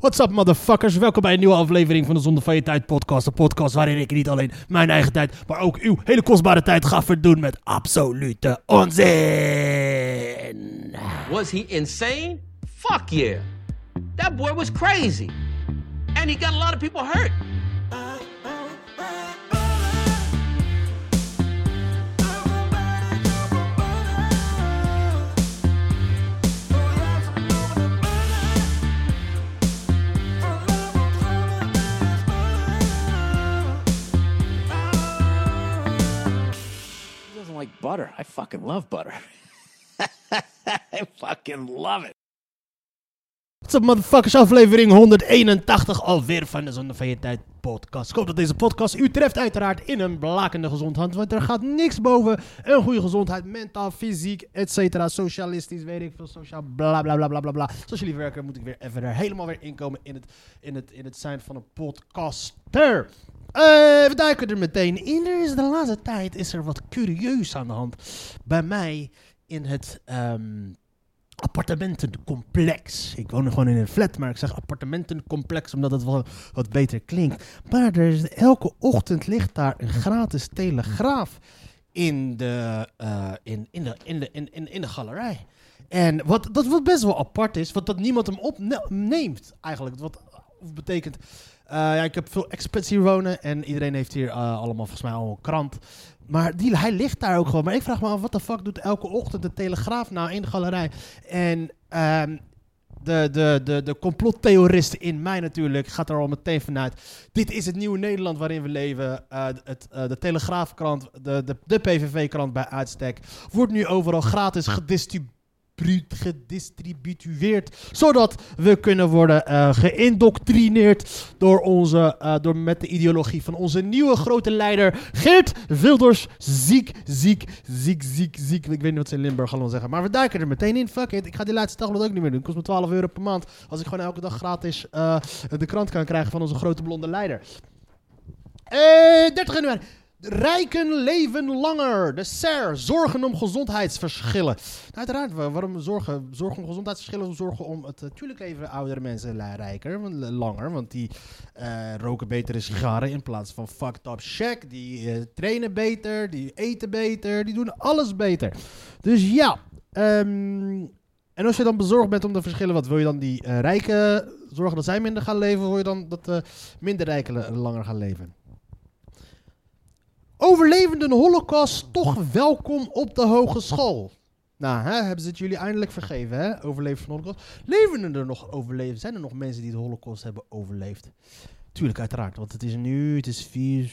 What's up, motherfuckers? Welkom bij een nieuwe aflevering van de Zonde van Je Tijd podcast. De podcast waarin ik niet alleen mijn eigen tijd, maar ook uw hele kostbare tijd ga verdoen met absolute onzin. Was he insane? Fuck yeah. That boy was crazy. And he got a lot of people hurt. Like butter. I fucking love butter. I fucking love it. What's up, motherfuckers? Aflevering 181 alweer van de Zonde van Je Tijd podcast. Ik hoop dat deze podcast u treft uiteraard in een blakende gezondheid. Want er gaat niks boven een goede gezondheid. Mentaal, fysiek, et cetera. Socialistisch, weet ik veel. Sociaal, bla bla bla bla bla bla. Zoals jullie werken moet ik weer even er helemaal weer inkomen in het, in het, in het zijn van een podcaster. Eh, we duiken er meteen in. Er is de laatste tijd is er wat curieus aan de hand bij mij in het... ehm, appartementencomplex. Ik woon gewoon in een flat, maar ik zeg appartementencomplex omdat het wel wat beter klinkt. Maar er is, elke ochtend ligt daar een gratis telegraaf in de, eh, in, in de, in de, in, in, de galerij. En wat, dat wat best wel apart is, wat dat niemand hem opneemt eigenlijk. Wat betekent, ja, ik heb veel expats hier wonen en iedereen heeft hier eh, allemaal volgens mij al een krant. Maar die, hij ligt daar ook gewoon. Maar ik vraag me af, wat de fuck doet elke ochtend de Telegraaf nou in de galerij? En ehm, de, de, de, de complottheoristen in mij natuurlijk gaat er al meteen vanuit. Dit is het nieuwe Nederland waarin we leven. Eh, het, eh, de Telegraafkrant, de, de, de PVV-krant bij uitstek, wordt nu overal gratis gedistribueerd gedistribueerd, zodat we kunnen worden eh, geïndoctrineerd door, onze, eh, door met de ideologie van onze nieuwe grote leider Geert Wilders. Ziek, ziek, ziek, ziek, ziek. Ik weet niet wat ze in Limburg allemaal zeggen, maar we duiken er meteen in. Fuck it, ik ga die laatste dag ook niet meer doen. Het kost me 12 euro per maand als ik gewoon elke dag gratis eh, de krant kan krijgen van onze grote blonde leider. Eh 30 januari. Rijken leven langer. De SER. Zorgen om gezondheidsverschillen. Nou, uiteraard, wa- waarom zorgen? Zorgen om gezondheidsverschillen. Zorgen om het. Natuurlijk leven oudere mensen rijker, langer. Want die eh, roken betere sigaren in plaats van fucked up shack. Die eh, trainen beter. Die eten beter. Die doen alles beter. Dus ja. ehm, en als je dan bezorgd bent om de verschillen, wat wil je dan die eh, rijken zorgen dat zij minder gaan leven? Of wil je dan dat de minder rijken la- langer gaan leven? Overlevenden Holocaust toch welkom op de hogeschool. Nou, hè, hebben ze het jullie eindelijk vergeven, hè? Overleven van Holocaust. Leven er nog overleven? Zijn er nog mensen die de Holocaust hebben overleefd? Tuurlijk, uiteraard. Want het is nu, het is vier,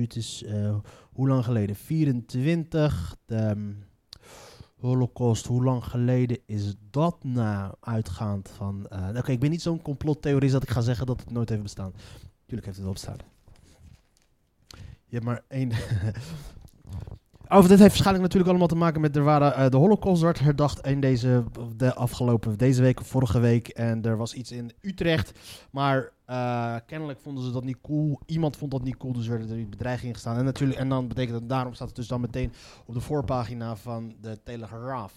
het is, eh, hoe lang geleden? 24. De ehm, Holocaust, hoe lang geleden is dat nou? Uitgaand van, eh, oké, ik ben niet zo'n complottheorist dat ik ga zeggen dat het nooit heeft bestaan. Tuurlijk heeft het wel bestaan. Je hebt maar één. Over dit heeft waarschijnlijk natuurlijk allemaal te maken met er waren eh, de Holocaust werd herdacht in deze de afgelopen deze week of vorige week en er was iets in Utrecht, maar eh, kennelijk vonden ze dat niet cool. Iemand vond dat niet cool, dus werden er bedreigingen gestaan en natuurlijk en dan betekent dat daarom staat het dus dan meteen op de voorpagina van de Telegraaf.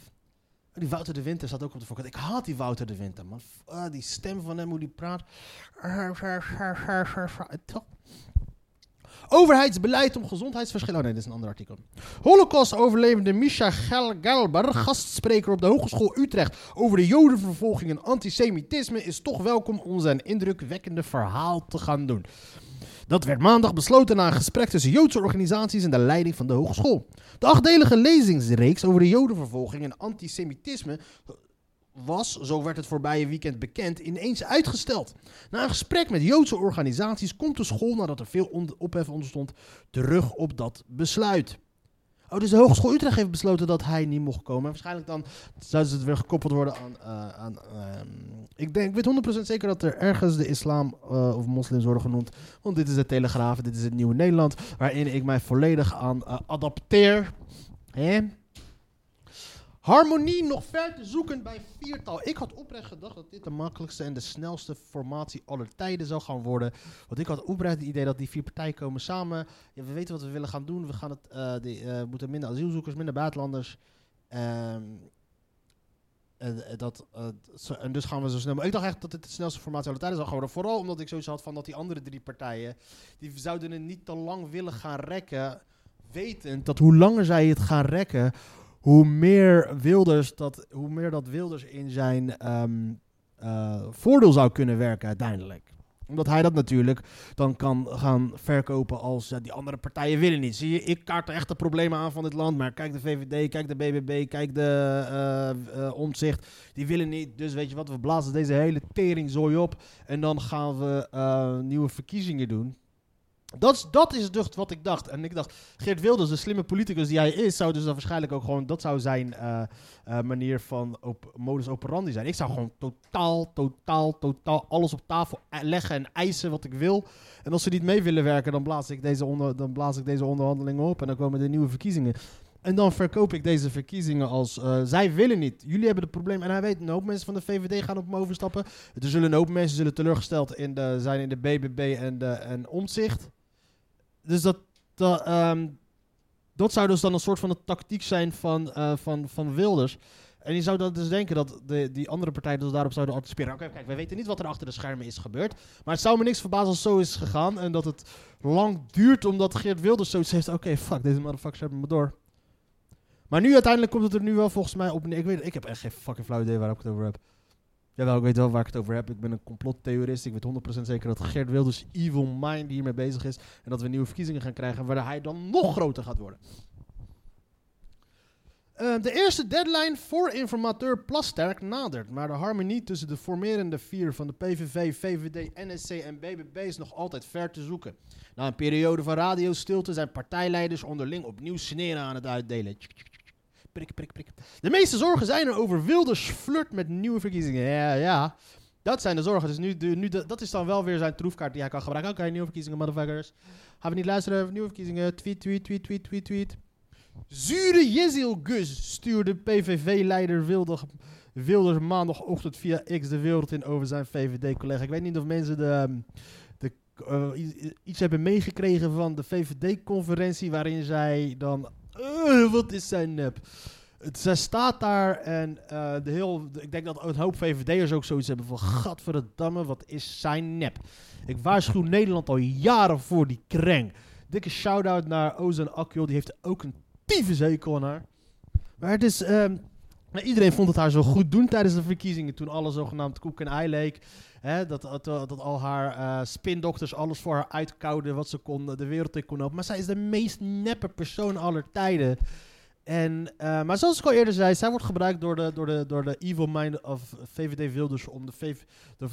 Die Wouter de Winter staat ook op de voorkant. Ik haat die Wouter de Winter, man. Ah, die stem van hem, hoe die praat. Overheidsbeleid om gezondheidsverschillen. Oh nee, dit is een ander artikel. Holocaust-overlevende Misha Gel Gelber, gastspreker op de Hogeschool Utrecht over de jodenvervolging en antisemitisme, is toch welkom om zijn indrukwekkende verhaal te gaan doen. Dat werd maandag besloten na een gesprek tussen Joodse organisaties en de leiding van de hogeschool. De achtdelige lezingsreeks over de jodenvervolging en antisemitisme was, zo werd het voorbije weekend bekend, ineens uitgesteld. Na een gesprek met Joodse organisaties komt de school, nadat er veel ophef ontstond, terug op dat besluit. Oh, dus de Hogeschool Utrecht heeft besloten dat hij niet mocht komen. En waarschijnlijk dan zouden ze het weer gekoppeld worden aan... eh, aan ehm, ik, denk, ik weet 100% zeker dat er ergens de islam eh, of moslims worden genoemd. Want dit is de Telegraaf, dit is het nieuwe Nederland. Waarin ik mij volledig aan eh, adapteer. Hè? Harmonie nog ver te zoeken bij viertal. Ik had oprecht gedacht dat dit de makkelijkste en de snelste formatie aller tijden zou gaan worden. Want ik had oprecht het idee dat die vier partijen komen samen. Ja, we weten wat we willen gaan doen. We gaan het, eh, die, eh, moeten minder asielzoekers, minder buitenlanders. Ehm, en, dat, eh, zo- en dus gaan we zo snel. Maar ik dacht echt dat het de snelste formatie aller tijden zou geworden. Vooral omdat ik zoiets had van dat die andere drie partijen. die zouden het niet te lang willen gaan rekken. Wetend dat hoe langer zij het gaan rekken. Hoe meer Wilders dat, hoe meer dat Wilders in zijn ehm, eh, voordeel zou kunnen werken uiteindelijk omdat hij dat natuurlijk dan kan gaan verkopen als die andere partijen willen niet. Zie je, ik kaart de echte problemen aan van dit land. Maar kijk de VVD, kijk de BBB, kijk de Omtzigt. Die willen niet. Dus weet je wat, we blazen deze hele teringzooi op. En dan gaan we nieuwe verkiezingen doen. Dat is, dat is dus wat ik dacht. En ik dacht, Geert Wilders, de slimme politicus die hij is, zou dus dan waarschijnlijk ook gewoon, dat zou zijn eh, eh, manier van op, modus operandi zijn. Ik zou gewoon totaal, totaal, totaal alles op tafel e- leggen en eisen wat ik wil. En als ze niet mee willen werken, dan blaas ik deze, onder, dan blaas ik deze onderhandelingen op en dan komen de nieuwe verkiezingen. En dan verkoop ik deze verkiezingen als eh, zij willen niet. Jullie hebben het probleem. En hij weet, een hoop mensen van de VVD gaan op hem overstappen. Er zullen een hoop mensen zullen teleurgesteld in de, zijn in de BBB en, de, en Omtzigt. Dus dat, dat, ehm, dat zou dus dan een soort van een tactiek zijn van, eh, van, van Wilders. En je zou dan dus denken dat de, die andere partijen dus daarop zouden anticiperen. Oké, kijk, wij weten niet wat er achter de schermen is gebeurd. Maar het zou me niks verbazen als zo is gegaan. En dat het lang duurt omdat Geert Wilders zoiets heeft. Oké, fuck, deze motherfuckers hebben me door. Maar nu uiteindelijk komt het er nu wel volgens mij op neer. Ik, weet, ik heb echt geen fucking flauw idee waar ik het over heb. Jawel, ik weet wel waar ik het over heb. Ik ben een complottheorist. Ik weet 100% zeker dat Geert Wilders evil mind hiermee bezig is. En dat we nieuwe verkiezingen gaan krijgen waar hij dan nog groter gaat worden. Eh, de eerste deadline voor informateur Plasterk nadert. Maar de harmonie tussen de formerende vier van de PVV, VVD, NSC en BBB is nog altijd ver te zoeken. Na een periode van radiostilte zijn partijleiders onderling opnieuw sneren aan het uitdelen. De meeste zorgen zijn er over Wilders flirt met nieuwe verkiezingen. Ja, ja. Dat zijn de zorgen. Dus nu, nu dat is dan wel weer zijn troefkaart die hij kan gebruiken. Oké, nieuwe verkiezingen, motherfuckers. Gaan we niet luisteren nieuwe verkiezingen? Tweet, tweet, tweet, tweet, tweet, tweet. Zure Jezil Gus stuurde PVV-leider Wilder, Wilders maandagochtend via X de wereld in over zijn VVD-collega. Ik weet niet of mensen de, ehm, de, eh, iets hebben meegekregen van de VVD-conferentie waarin zij dan... eh, wat is zijn nep? Het, zij staat daar en eh, de heel, ik denk dat een hoop VVD'ers ook zoiets hebben van... Gadverdamme, wat is zijn nep? Ik waarschuw Nederland al jaren voor die kreng. Dikke shout-out naar Ozan Akjol. Die heeft ook een aan haar. Maar het is... ehm, iedereen vond het haar zo goed doen tijdens de verkiezingen. Toen alles zogenaamd koek en ei leek. Hè, dat, dat, dat al haar eh, spindokters alles voor haar uitkouden. Wat ze kon, de wereld in kon helpen. Maar zij is de meest neppe persoon aller tijden. En, eh, maar zoals ik al eerder zei, zij wordt gebruikt door de, door de, door de evil mind of VVD Wilders om de VV,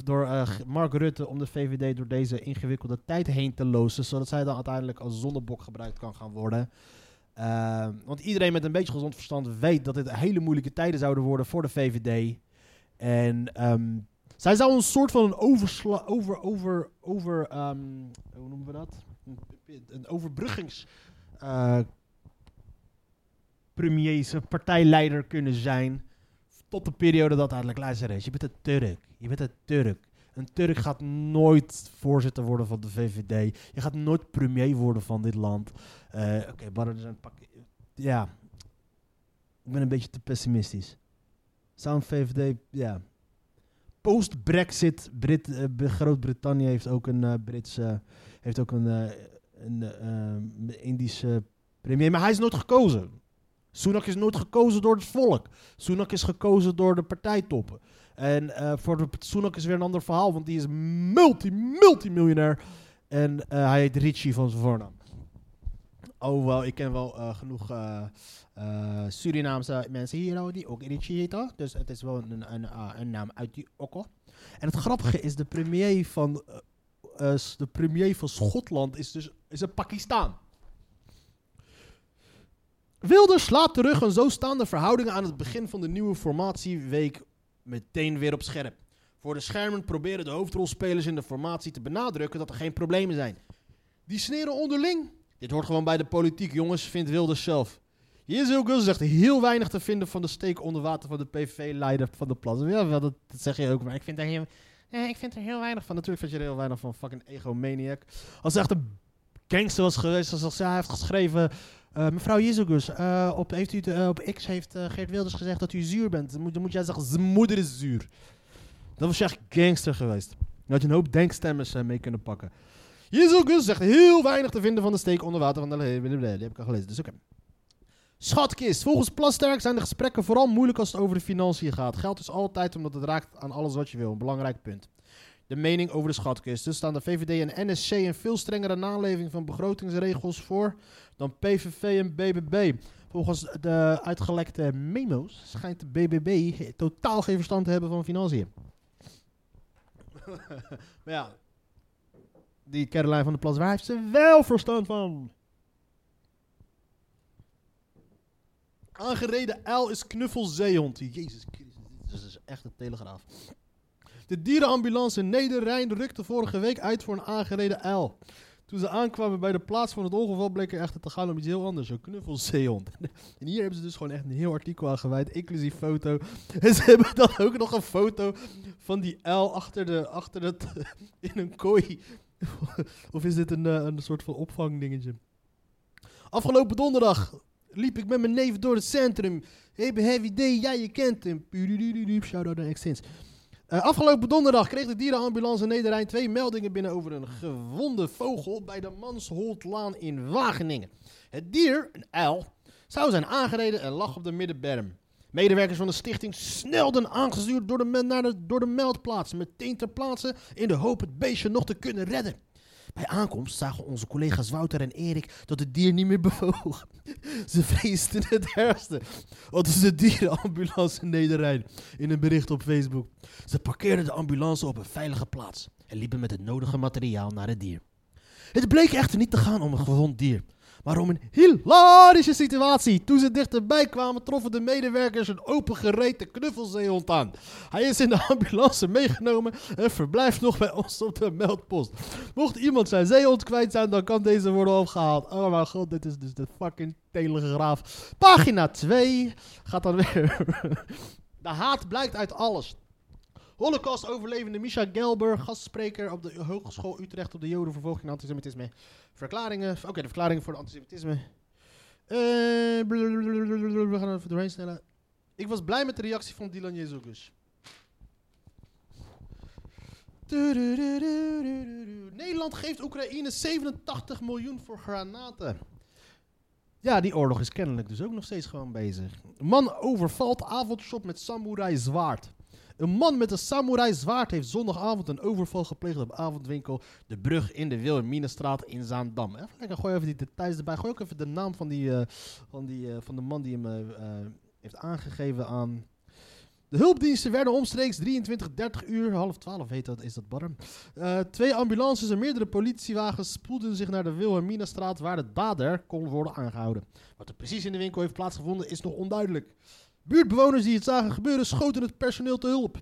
door, eh, Mark Rutte om de VVD door deze ingewikkelde tijd heen te lozen, zodat zij dan uiteindelijk als zonnebok gebruikt kan gaan worden. Eh, want iedereen met een beetje gezond verstand weet dat dit hele moeilijke tijden zouden worden voor de VVD. En ehm, zij zou een soort van een oversla over, over, over, ehm, hoe noemen we dat? Een, overbruggings eh, premiers, een partijleider kunnen zijn. Tot de periode dat uiteindelijk luister eens. Je bent een Turk. Je bent een Turk. Een Turk gaat nooit voorzitter worden van de VVD. Je gaat nooit premier worden van dit land. Eh, Oké, maar er zijn pak. Ja. Ik ben een beetje te pessimistisch. Zou een VVD. Ja. Post-Brexit. Brit, eh, Groot-Brittannië heeft ook een eh, Britse. heeft ook een, een Indische premier. Maar hij is nooit gekozen. Sunak is nooit gekozen door het volk. Sunak is gekozen door de partijtoppen. En eh, voor de Sunak is weer een ander verhaal, want die is multi, multimiljonair. En eh, hij heet Richie van zijn voornaam. Oh, wel, ik ken wel eh, genoeg Surinaamse mensen hier die ook Richie heten. Dus het is wel een, een, een naam uit die okkel. En het grappige is, de premier van, de premier van Schotland is dus is een Pakistan. Wilders slaat terug en zo staan de verhoudingen aan het begin van de nieuwe formatieweek meteen weer op scherp. Voor de schermen proberen de hoofdrolspelers in de formatie te benadrukken dat er geen problemen zijn. Die sneren onderling. Dit hoort gewoon bij de politiek, jongens, vindt Wilders zelf. Ook zegt heel weinig te vinden van de steek onder water van de PV-leider van de Plas. Ja, dat, zeg je ook, maar ik vind ik vind er heel weinig van. Natuurlijk vind je er heel weinig van, fucking egomaniac. Als hij echt een gangster was geweest, als hij heeft geschreven... Eh, mevrouw Jezogus, eh, op, heeft u eh, op X heeft Geert Wilders gezegd dat u zuur bent. Dan moet, dan moet jij zeggen, zijn moeder is zuur. Dat was echt gangster geweest. Dan had je een hoop denkstemmers mee kunnen pakken. Jezogus zegt heel weinig te vinden van de steek onder water van de... Die heb ik al gelezen, dus oké. Schatkist. Volgens Plasterk zijn de gesprekken vooral moeilijk als het over de financiën gaat. Geld is altijd omdat het raakt aan alles wat je wil. Een belangrijk punt. De mening over de schatkist. Dus staan de VVD en NSC een veel strengere naleving van begrotingsregels voor dan PVV en BBB. Volgens de uitgelekte memo's schijnt de BBB totaal geen verstand te hebben van financiën. maar ja, die Caroline van der Plas, waar heeft ze wel verstand van? Aangereden uil is knuffelzeehond. Jezus Christus, dit is echt een telegraaf. De dierenambulance in Nederrijn rukte vorige week uit voor een aangereden uil. Toen ze aankwamen bij de plaats van het ongeval bleek er echter te gaan om iets heel anders. Een knuffelzeehond. En hier hebben ze dus gewoon echt een heel artikel aan gewijd, inclusief foto. En ze hebben dan ook nog een foto van die uil achter, de, achter het, in een kooi. Of is dit een, eh, een soort van opvangdingetje? Afgelopen donderdag liep ik met mijn neef door het centrum. Hey, heavy day, ja je kent hem. Shout-out naar Extens. Eh, afgelopen donderdag kreeg de dierenambulance Nederrijn twee meldingen binnen over een gewonde vogel bij de Mansholtlaan in Wageningen. Het dier, een uil, zou zijn aangereden en lag op de middenberm. Medewerkers van de stichting snelden aangestuurd door de, door de meldplaats, meteen ter plaatse in de hoop het beestje nog te kunnen redden. Bij aankomst zagen onze collega's Wouter en Erik dat het dier niet meer bewoog. Ze vreesden het ergste. Wat is de dierenambulance Nederrijn? In een bericht op Facebook. Ze parkeerden de ambulance op een veilige plaats en liepen met het nodige materiaal naar het dier. Het bleek echter niet te gaan om een gewond dier, maar om een hilarische situatie. Toen ze dichterbij kwamen, troffen de medewerkers een opengereten knuffelzeehond aan. Hij is in de ambulance meegenomen en verblijft nog bij ons op de meldpost. Mocht iemand zijn zeehond kwijt zijn, dan kan deze worden opgehaald. Oh mijn god, dit is dus de fucking telegraaf. Pagina 2 gaat dan weer. de haat blijkt uit alles. Holocaust-overlevende Misha Gelber, gastspreker op de Hogeschool Utrecht op de Jodenvervolging en antisemitisme. Verklaringen, oké, de verklaringen voor de antisemitisme. Eh, we gaan er even doorheen snellen. Ik was blij met de reactie van Dylan Jezogus. Nederland geeft Oekraïne 87 miljoen voor granaten. Ja, die oorlog is kennelijk dus ook nog steeds gewoon bezig. Man overvalt avondshop met samurai zwaard. Een man met een samurai zwaard heeft zondagavond een overval gepleegd op avondwinkel De Brug in de Wilhelminastraat in Zaandam. Even lekker, gooi even die details erbij. Gooi ook even de naam van, die, eh, van, die, eh, van de man die hem eh, heeft aangegeven aan... De hulpdiensten werden omstreeks 23, 30 uur, half 12 heet dat, is dat barm. Twee ambulances en meerdere politiewagens spoelden zich naar de Wilhelminastraat waar de dader kon worden aangehouden. Wat er precies in de winkel heeft plaatsgevonden is nog onduidelijk. Buurtbewoners die het zagen gebeuren schoten het personeel te hulp.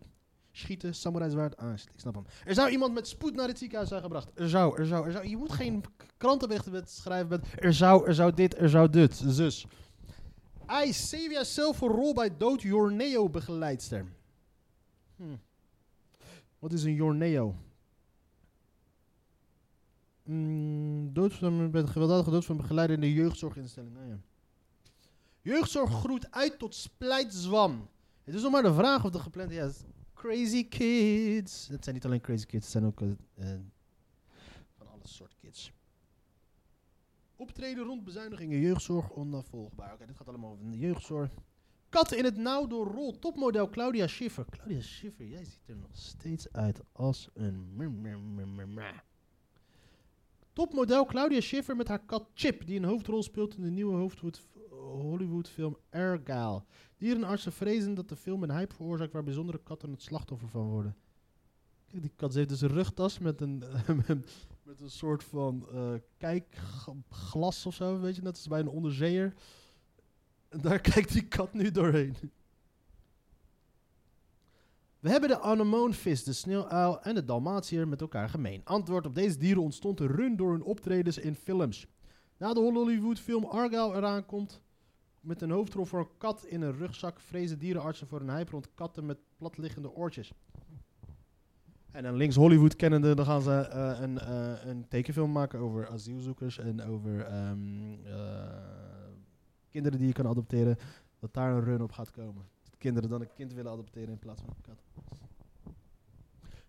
Schieten, samurai zwaard, ah, ik snap hem. Er zou iemand met spoed naar het ziekenhuis zijn gebracht. Er zou, er zou, er zou. Je moet geen krantenberichten schrijven met er zou, er zou dit, er zou dit, zus. Hij Sevia zelf voor rol bij dood Jorneo begeleidster. Hm. Wat is een Jorneo? Mm, dood van, met gewelddadige dood van begeleider in de jeugdzorginstelling. Nou ja. Jeugdzorg groeit uit tot splijtzwam. Het is nog maar de vraag of de geplande... Ja, crazy kids. Het zijn niet alleen crazy kids, het zijn ook eh, eh, van alle soort kids. Optreden rond bezuinigingen jeugdzorg onafvolgbaar. Oké, dit gaat allemaal over de jeugdzorg. Katten in het nauw door rol. Topmodel Claudia Schiffer. Claudia Schiffer, jij ziet er nog steeds uit als een... Topmodel Claudia Schiffer met haar kat Chip, die een hoofdrol speelt in de nieuwe Hollywood-film Argyle. Dierenartsen vrezen dat de film een hype veroorzaakt waar bijzondere katten het slachtoffer van worden. Kijk, die kat heeft dus een rugtas met een, met een soort van eh, kijkglas of zo, weet je, net als bij een onderzeeër. En daar kijkt die kat nu doorheen. We hebben de anemoonvis, de sneeuwuil en de dalmatiër met elkaar gemeen. Antwoord op deze dieren ontstond een run door hun optredens in films. Na de Hollywood-film Argyle eraan komt, met een hoofdrol voor een kat in een rugzak, vrezen dierenartsen voor een hype rond katten met platliggende oortjes. En dan links Hollywood kennende, dan gaan ze eh, een, eh, een tekenfilm maken over asielzoekers en over ehm, eh, kinderen die je kan adopteren, dat daar een run op gaat komen. Kinderen dan een kind willen adopteren in plaats van een kat.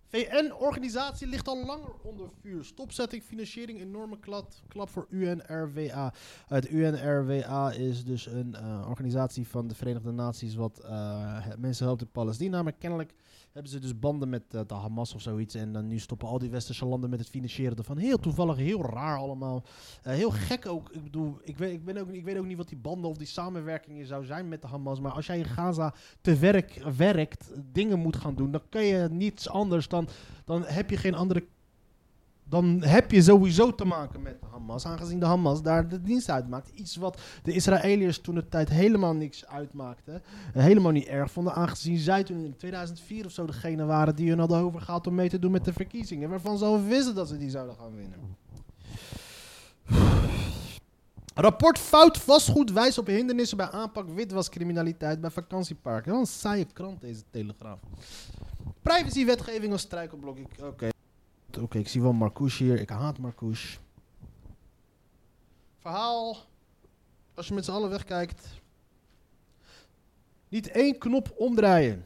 VN-organisatie ligt al langer onder vuur. Stopzetting, financiering, enorme klap, klap voor UNRWA. Het UNRWA is dus een eh, organisatie van de Verenigde Naties wat eh, mensen helpt in Palestina. Maar kennelijk hebben ze dus banden met eh, de Hamas of zoiets. En dan nu stoppen al die westerse landen met het financieren ervan. Heel toevallig, heel raar allemaal. Eh, heel gek ook. Ik bedoel, ik weet, ik, ben ook, ik weet ook niet wat die banden of die samenwerkingen zou zijn met de Hamas. Maar als jij in Gaza te werk werkt, dingen moet gaan doen, dan kun je niets anders dan. Dan heb je geen andere. Dan heb je sowieso te maken met de Hamas. Aangezien de Hamas daar de dienst uitmaakt. Iets wat de Israëliërs toen de tijd helemaal niks uitmaakte. helemaal niet erg vonden. Aangezien zij toen in 2004 of zo degene waren die hun hadden overgehaald om mee te doen met de verkiezingen. Waarvan ze al wisten dat ze die zouden gaan winnen. Rapport fout vastgoed wijst op hindernissen bij aanpak witwascriminaliteit bij vakantieparken. Wel een saaie krant deze Telegraaf. Privacywetgeving als struikelblok. Ik- Oké, ik zie wel Marcouche hier. Ik haat Marcouche. Verhaal. Als je met z'n allen wegkijkt. Niet één knop omdraaien.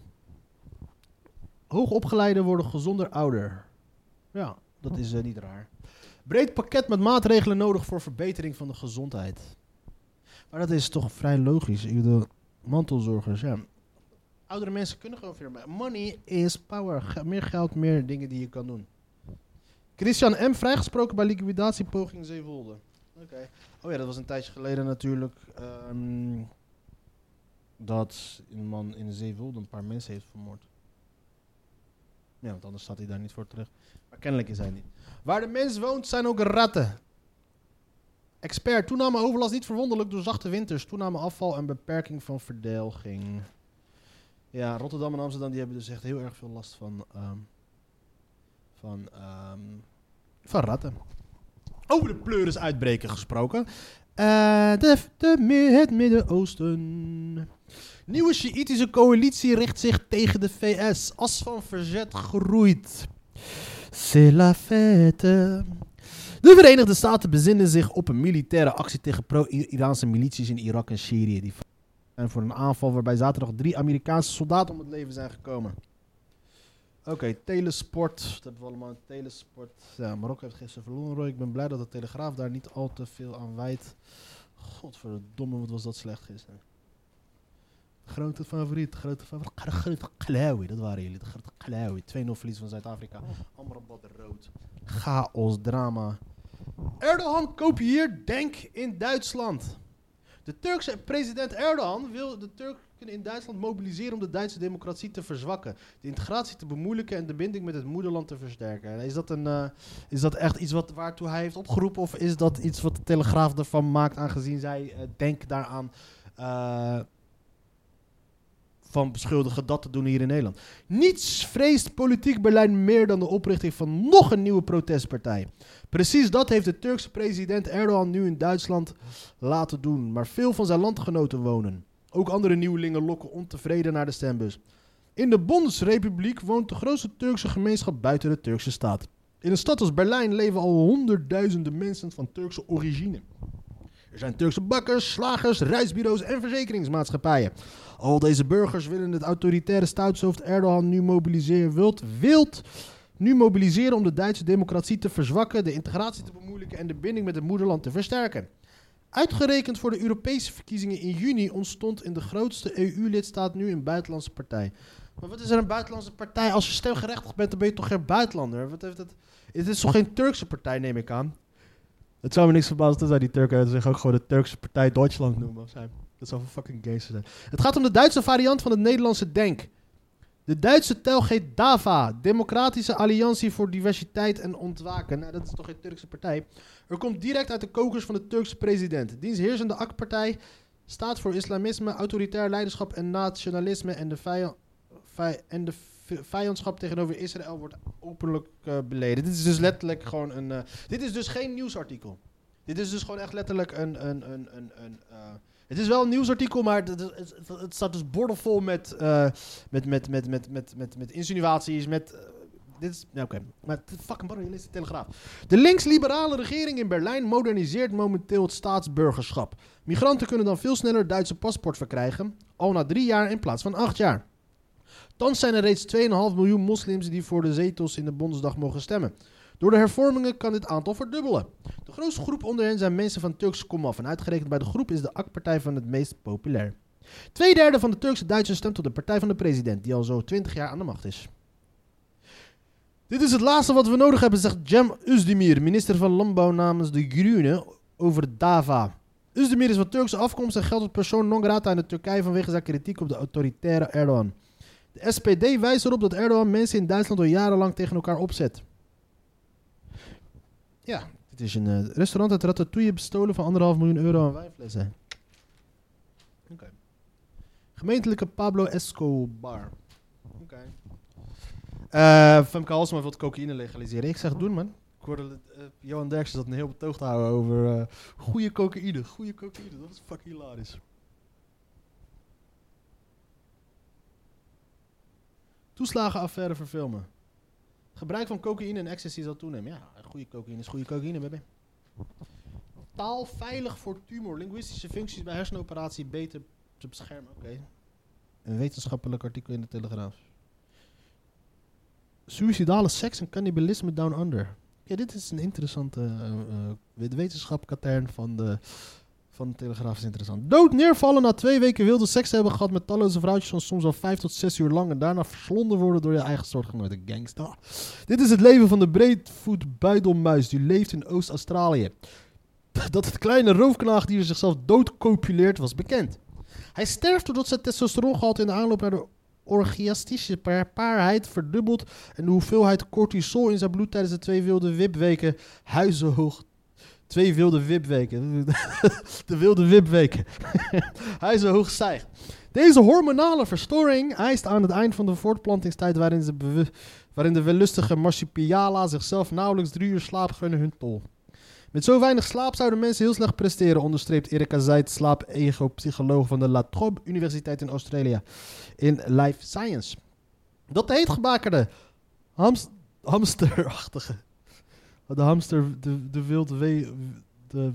Hoogopgeleiden worden gezonder ouder. Ja, dat is eh, niet raar. Breed pakket met maatregelen nodig voor verbetering van de gezondheid. Maar dat is toch vrij logisch. Bedoel, mantelzorgers, ja. Oudere mensen kunnen gewoon veel meer. Money is power. Meer geld, meer dingen die je kan doen. Christian M. vrijgesproken bij liquidatiepoging Zeewolde. Oké. Oh ja, dat was een tijdje geleden natuurlijk. ehm, dat een man in Zeewolde een paar mensen heeft vermoord. Ja, want anders staat hij daar niet voor terug. Maar kennelijk is hij niet. Waar de mens woont zijn ook ratten. Expert, toename overlast niet verwonderlijk door zachte winters. Toename afval en beperking van verdelging. Ja, Rotterdam en Amsterdam die hebben dus echt heel erg veel last van, ehm, van, van ratten. Over de pleuris uitbreken gesproken. Eh, de, de, het Midden-Oosten. Nieuwe Sjiïtische coalitie richt zich tegen de VS. As van verzet groeit. C'est la fête. De Verenigde Staten bezinnen zich op een militaire actie tegen pro-Iraanse milities in Irak en Syrië. Die zijn voor een aanval waarbij zaterdag drie Amerikaanse soldaten om het leven zijn gekomen. Oké, telesport. Dat hebben we allemaal. Telesport. Ja, Marokko heeft gisteren verloren. Ik ben blij dat de Telegraaf daar niet al te veel aan wijdt. Godverdomme, wat was dat slecht gisteren. Grote favoriet, grote favoriet. Grote dat waren jullie. De grote Klaui. 2-0 verlies van Zuid-Afrika. Amrabat rood. Chaos, drama. Erdogan kopieert Denk in Duitsland. De Turkse president Erdogan wil de Turken in Duitsland mobiliseren om de Duitse democratie te verzwakken. De integratie te bemoeilijken en de binding met het moederland te versterken. Is dat, een, eh, is dat echt iets wat, waartoe hij heeft opgeroepen? Of is dat iets wat de Telegraaf ervan maakt, aangezien zij eh, Denk daaraan eh, van beschuldigen dat te doen hier in Nederland? Niets vreest politiek Berlijn meer dan de oprichting van nog een nieuwe protestpartij. Precies dat heeft de Turkse president Erdogan nu in Duitsland laten doen. Maar veel van zijn landgenoten wonen. Ook andere nieuwelingen lokken ontevreden naar de stembus. In de Bondsrepubliek woont de grootste Turkse gemeenschap buiten de Turkse staat. In een stad als Berlijn leven al honderdduizenden mensen van Turkse origine. Er zijn Turkse bakkers, slagers, reisbureaus en verzekeringsmaatschappijen. Al deze burgers willen het autoritaire staatshoofd Erdogan nu mobiliseren. Wilt, wilt nu mobiliseren om de Duitse democratie te verzwakken, de integratie te bemoeilijken en de binding met het moederland te versterken. Uitgerekend voor de Europese verkiezingen in juni ontstond in de grootste EU-lidstaat nu een buitenlandse partij. Maar wat is er een buitenlandse partij? Als je stemgerechtigd bent, dan ben je toch geen buitenlander? Wat heeft het... Het is toch geen Turkse partij, neem ik aan? Het zou me niks verbazen dat zij die Turken zich ook gewoon de Turkse partij Duitsland noemen. Of zijn. Dat zou fucking gangster zijn. Het gaat om de Duitse variant van het Nederlandse Denk. De Duitse telg heet DAVA, Democratische Alliantie voor Diversiteit en Ontwaken. Nou, dat is toch geen Turkse partij? Er komt direct uit de kokers van de Turkse president. Diens heersende AK-partij staat voor islamisme, autoritair leiderschap en nationalisme. En de, vijandschap tegenover Israël wordt openlijk eh, beleden. Dit is dus letterlijk gewoon een. eh, dit is dus geen nieuwsartikel. Dit is dus gewoon echt letterlijk een. een, een, een, een eh, het is wel een nieuwsartikel, maar het, het, het- het staat dus bordenvol met, eh, met, met, met, met, met, met, met insinuaties, met, eh, dit is... Ja, oké. Maar t- fucking je leest de Telegraaf. De links-liberale regering in Berlijn moderniseert momenteel het staatsburgerschap. Migranten kunnen dan veel sneller Duitse paspoort verkrijgen. Al na drie jaar in plaats van acht jaar. Thans zijn er reeds 2,5 miljoen moslims die voor de zetels in de Bondsdag mogen stemmen. Door de hervormingen kan dit aantal verdubbelen. De grootste groep onder hen zijn mensen van Turkse komaf. En uitgerekend bij de groep is de AK-partij van het meest populair. Tweederde van de Turkse Duitsers stemt op de partij van de president, die al zo 20 jaar aan de macht is. Dit is het laatste wat we nodig hebben, zegt Cem Özdemir, minister van Landbouw namens de Groenen, over Dava. Özdemir is van Turkse afkomst en geldt als persoon non grata in de Turkije vanwege zijn kritiek op de autoritaire Erdogan. De SPD wijst erop dat Erdogan mensen in Duitsland al jarenlang tegen elkaar opzet. Ja, dit is een eh, restaurant uit Ratatouille bestolen van anderhalf miljoen euro aan wijnflessen. Oké. Gemeentelijke Pablo Escobar. Oké. Eh Femke wil cocaïne legaliseren. Ik zeg doen man. Ik hoorde eh, Johan Derksen dat een heel betoog te houden over eh goede cocaïne. Goede cocaïne, dat is fucking hilarisch. Toeslagenaffaire verfilmen. Gebruik van cocaïne en ecstasy zal toenemen. Ja, goede cocaïne is goede cocaïne, baby. Taal veilig voor tumor. Linguïstische functies bij hersenoperatie beter te beschermen. Oké. Een wetenschappelijk artikel in de Telegraaf. Suicidale seks en cannibalisme down under. Ja, dit is een interessante uh, uh, van de, van de Telegraaf is interessant. Dood neervallen na twee weken wilde seks hebben gehad met talloze vrouwtjes van soms al vijf tot zes uur lang en daarna verslonden worden door je eigen soortgenoten gangster. Dit is het leven van de breedvoet buidelmuis die leeft in Oost-Australië. Dat het kleine roofknaagdier zichzelf doodcopuleert was bekend. Hij sterft doordat zijn testosterongehalte in de aanloop naar de orgiastische pa paarheid verdubbelt en de hoeveelheid cortisol in zijn bloed tijdens de twee wilde wipweken huizenhoog. Twee wilde wipweken. de wilde wipweken. huizenhoog stijgt. Deze hormonale verstoring eist aan het eind van de voortplantingstijd waarin, ze waarin de wellustige marsupiala zichzelf nauwelijks drie uur slaap gunnen hun tol. Met zo weinig slaap zouden mensen heel slecht presteren, onderstreept Erika Zijt, slaap-ego-psycholoog van de La Trobe Universiteit in Australië in Life Science. Dat de heetgebakerde hamst hamsterachtige, de hamster, de, de wild we, de,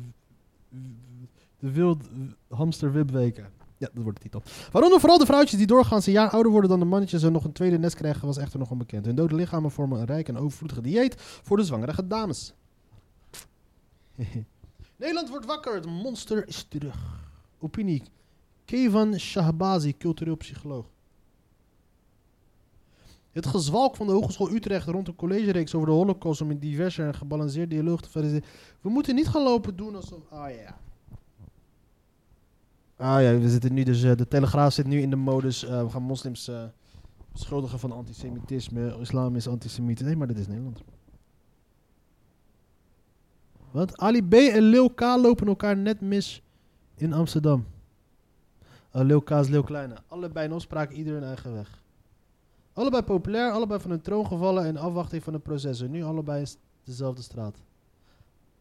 de wild hamster wipweken. Ja, dat wordt de titel. Waaronder vooral de vrouwtjes die doorgaans een jaar ouder worden dan de mannetjes en nog een tweede nest krijgen, was echter nog onbekend. Hun dode lichamen vormen een rijk en overvloedige dieet voor de zwangere dames. Nederland wordt wakker, het monster is terug. Opinie. Kevan Shahbazi, cultureel psycholoog. Het gezwalk van de Hogeschool Utrecht rond een collegereeks over de holocaust om in diverse en gebalanceerd dialoog te verder. We moeten niet gaan lopen doen alsof... Ah ja. Ah ja, we zitten nu dus... Uh, de Telegraaf zit nu in de modus... Uh, we gaan moslims uh, beschuldigen van antisemitisme. Islam is antisemiet. Nee, maar dit is Nederland. Wat? Ali B en Lil K lopen elkaar net mis in Amsterdam. Uh, Lil K is Lil Kleine. Allebei in opspraak, ieder hun eigen weg. Allebei populair, allebei van hun troon gevallen en afwachting van de processen. Nu allebei dezelfde straat.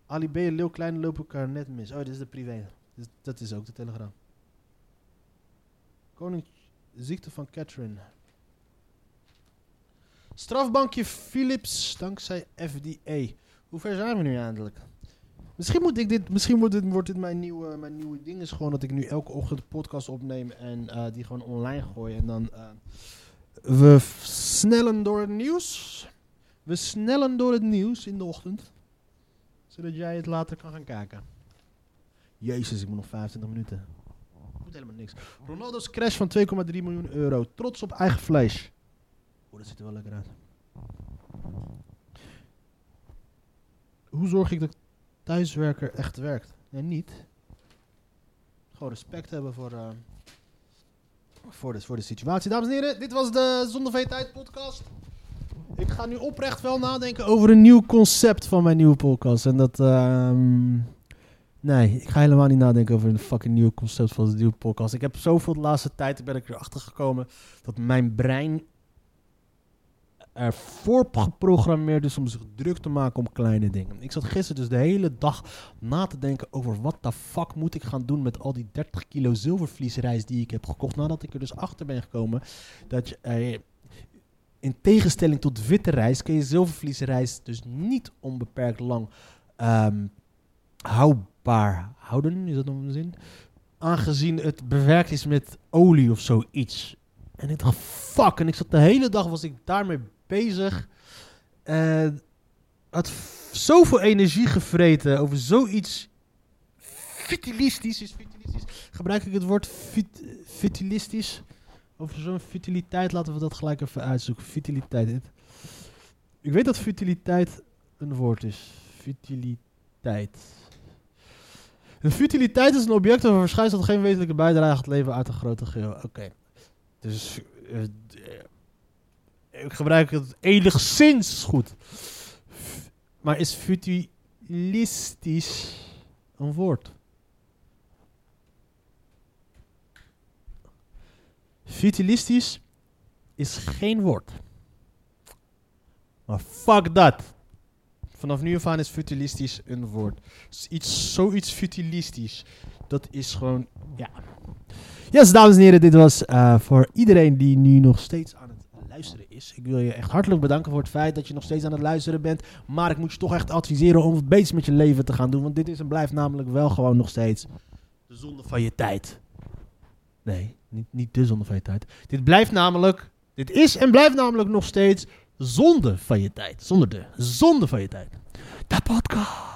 Ali B en Lil Kleine lopen elkaar net mis. Oh, dit is de privé. Dat is ook de telegram. Koning ziekte van Catherine. Strafbankje Philips dankzij FDA. Hoe ver zijn we nu eindelijk? Misschien, moet ik dit, misschien wordt dit, wordt mijn, nieuwe, mijn nieuwe ding. Is gewoon dat ik nu elke ochtend de podcast opneem en uh, die gewoon online gooi. En dan. Uh, we snellen door het nieuws. We snellen door het nieuws in de ochtend. Zodat jij het later kan gaan kijken. Jezus, ik moet nog 25 minuten. Moet helemaal niks. Ronaldo's crash van 2,3 miljoen euro. Trots op eigen vlees. Oeh, dat ziet er wel lekker uit. Hoe zorg ik dat thuiswerker echt werkt? Nee, niet. Gewoon respect hebben voor, uh, voor, de, voor de situatie. Dames en heren, dit was de Zonder Tijd podcast. Ik ga nu oprecht wel nadenken over een nieuw concept van mijn nieuwe podcast. En dat... Uh, nee, ik ga helemaal niet nadenken over een fucking nieuw concept van de nieuwe podcast. Ik heb zoveel de laatste tijd, ben ik erachter gekomen, dat mijn brein ervoor geprogrammeerd is om zich druk te maken om kleine dingen. Ik zat gisteren dus de hele dag na te denken over wat de fuck moet ik gaan doen met al die 30 kilo zilvervliesrijst die ik heb gekocht. Nadat ik er dus achter ben gekomen dat. Eh, In tegenstelling tot witte rijst kun je zilvervliesrijst dus niet onbeperkt lang ehm, houdbaar houden. Is dat nog een zin? Aangezien het bewerkt is met olie of zoiets. En ik dacht, fuck. En ik zat de hele dag was ik daarmee bezig. En had zoveel energie gevreten over zoiets vitalistisch. Is vitalistisch. Gebruik ik het woord vit? Over zo'n vitaliteit, laten we dat gelijk even uitzoeken. Vitaliteit. Ik weet dat vitaliteit een woord is. Vitaliteit. Een vitaliteit is een object een verschijnsel geen wezenlijke bijdrage het leven uit een grote geheel. Oké. Dus eh, eh, ik gebruik het enigszins goed. Maar is vitalistisch een woord? Vitalistisch is geen woord. Maar fuck dat. Vanaf nu af aan is vitalistisch een woord. Iets, zoiets vitalistisch. Dat is gewoon, ja. Yes, dames en heren, dit was eh, voor iedereen die nu nog steeds is. Ik wil je echt hartelijk bedanken voor het feit dat je nog steeds aan het luisteren bent. Maar ik moet je toch echt adviseren om het beter met je leven te gaan doen. Want dit is en blijft namelijk wel gewoon nog steeds de zonde van je tijd. Nee, niet, niet de zonde van je tijd. Dit blijft namelijk, dit is en blijft namelijk nog steeds zonde van je tijd. Zonder de zonde van je tijd. De podcast.